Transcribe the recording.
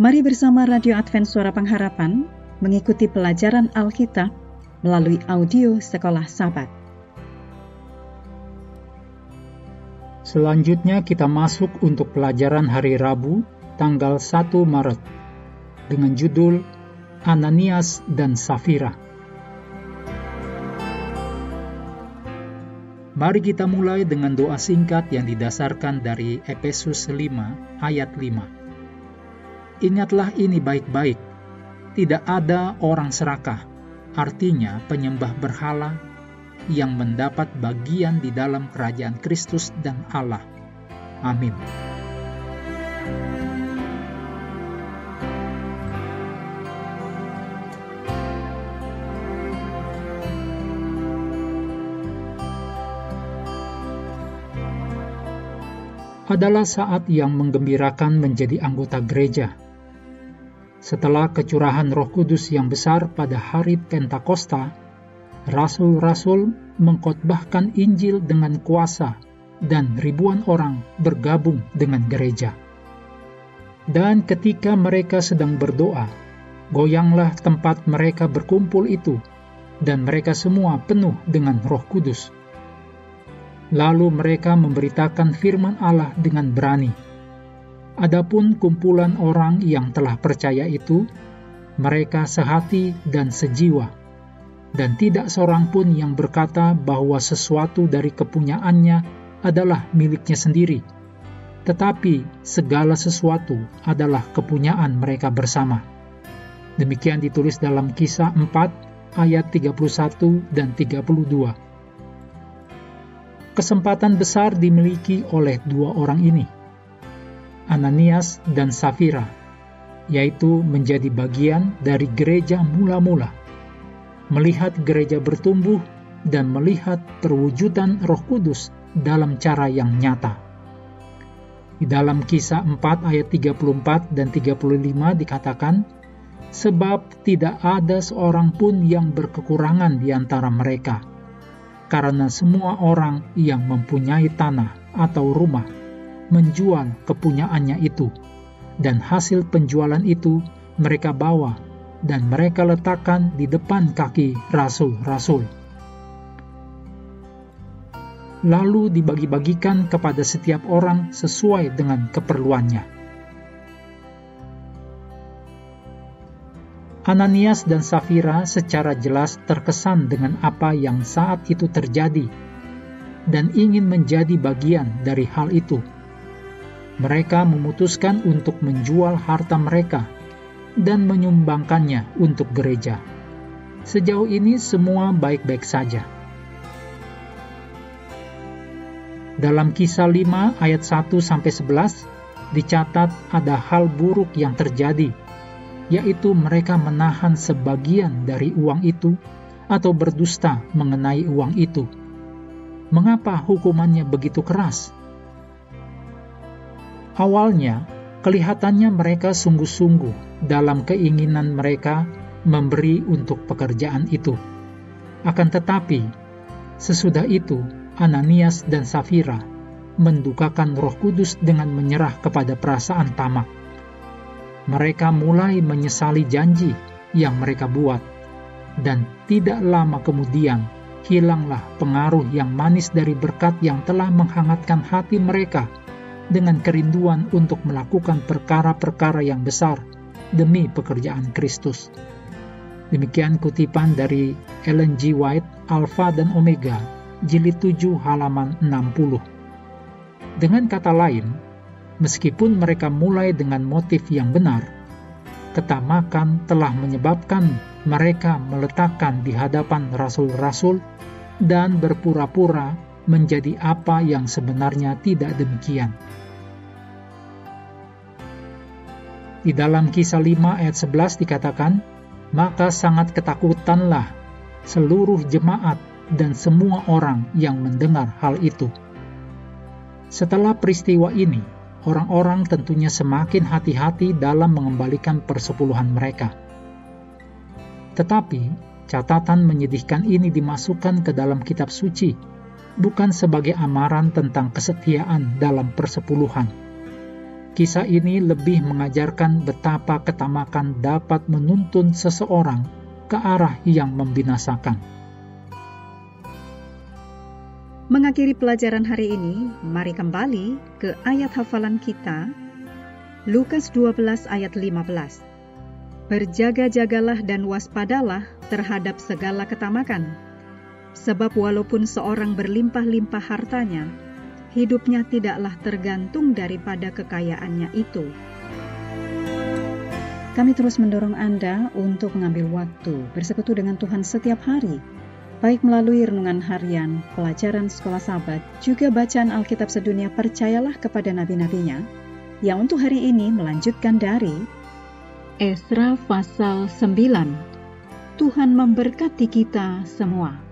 Mari bersama Radio Advent Suara Pengharapan mengikuti pelajaran Alkitab melalui audio Sekolah Sabat. Selanjutnya kita masuk untuk pelajaran hari Rabu, tanggal 1 Maret, dengan judul Ananias dan Safira. Mari kita mulai dengan doa singkat yang didasarkan dari Efesus 5 ayat 5. Ingatlah ini baik-baik, tidak ada orang serakah, artinya penyembah berhala yang mendapat bagian di dalam kerajaan Kristus dan Allah. Amin. adalah saat yang menggembirakan menjadi anggota gereja setelah kecurahan Roh Kudus yang besar pada hari Pentakosta, rasul-rasul mengkhotbahkan Injil dengan kuasa dan ribuan orang bergabung dengan gereja. Dan ketika mereka sedang berdoa, goyanglah tempat mereka berkumpul itu, dan mereka semua penuh dengan Roh Kudus. Lalu mereka memberitakan firman Allah dengan berani Adapun kumpulan orang yang telah percaya itu, mereka sehati dan sejiwa, dan tidak seorang pun yang berkata bahwa sesuatu dari kepunyaannya adalah miliknya sendiri, tetapi segala sesuatu adalah kepunyaan mereka bersama. Demikian ditulis dalam kisah 4 ayat 31 dan 32. Kesempatan besar dimiliki oleh dua orang ini – Ananias dan Safira, yaitu menjadi bagian dari gereja mula-mula, melihat gereja bertumbuh dan melihat perwujudan Roh Kudus dalam cara yang nyata. Di dalam kisah 4 ayat 34 dan 35 dikatakan, Sebab tidak ada seorang pun yang berkekurangan di antara mereka, karena semua orang yang mempunyai tanah atau rumah menjual kepunyaannya itu, dan hasil penjualan itu mereka bawa dan mereka letakkan di depan kaki rasul-rasul. Lalu dibagi-bagikan kepada setiap orang sesuai dengan keperluannya. Ananias dan Safira secara jelas terkesan dengan apa yang saat itu terjadi dan ingin menjadi bagian dari hal itu mereka memutuskan untuk menjual harta mereka dan menyumbangkannya untuk gereja. Sejauh ini semua baik-baik saja. Dalam kisah 5 ayat 1 sampai 11 dicatat ada hal buruk yang terjadi, yaitu mereka menahan sebagian dari uang itu atau berdusta mengenai uang itu. Mengapa hukumannya begitu keras? Awalnya, kelihatannya mereka sungguh-sungguh dalam keinginan mereka memberi untuk pekerjaan itu. Akan tetapi, sesudah itu Ananias dan Safira mendukakan Roh Kudus dengan menyerah kepada perasaan tamak. Mereka mulai menyesali janji yang mereka buat, dan tidak lama kemudian hilanglah pengaruh yang manis dari berkat yang telah menghangatkan hati mereka dengan kerinduan untuk melakukan perkara-perkara yang besar demi pekerjaan Kristus. Demikian kutipan dari Ellen G. White, Alpha dan Omega, jilid 7 halaman 60. Dengan kata lain, meskipun mereka mulai dengan motif yang benar, ketamakan telah menyebabkan mereka meletakkan di hadapan rasul-rasul dan berpura-pura menjadi apa yang sebenarnya tidak demikian. Di dalam kisah 5 ayat 11 dikatakan, Maka sangat ketakutanlah seluruh jemaat dan semua orang yang mendengar hal itu. Setelah peristiwa ini, orang-orang tentunya semakin hati-hati dalam mengembalikan persepuluhan mereka. Tetapi, catatan menyedihkan ini dimasukkan ke dalam kitab suci, bukan sebagai amaran tentang kesetiaan dalam persepuluhan Kisah ini lebih mengajarkan betapa ketamakan dapat menuntun seseorang ke arah yang membinasakan. Mengakhiri pelajaran hari ini, mari kembali ke ayat hafalan kita, Lukas 12 ayat 15. Berjaga-jagalah dan waspadalah terhadap segala ketamakan, sebab walaupun seorang berlimpah-limpah hartanya, hidupnya tidaklah tergantung daripada kekayaannya itu. Kami terus mendorong Anda untuk mengambil waktu bersekutu dengan Tuhan setiap hari, baik melalui renungan harian, pelajaran sekolah sahabat, juga bacaan Alkitab sedunia percayalah kepada nabi-nabinya, yang untuk hari ini melanjutkan dari Esra pasal 9. Tuhan memberkati kita semua.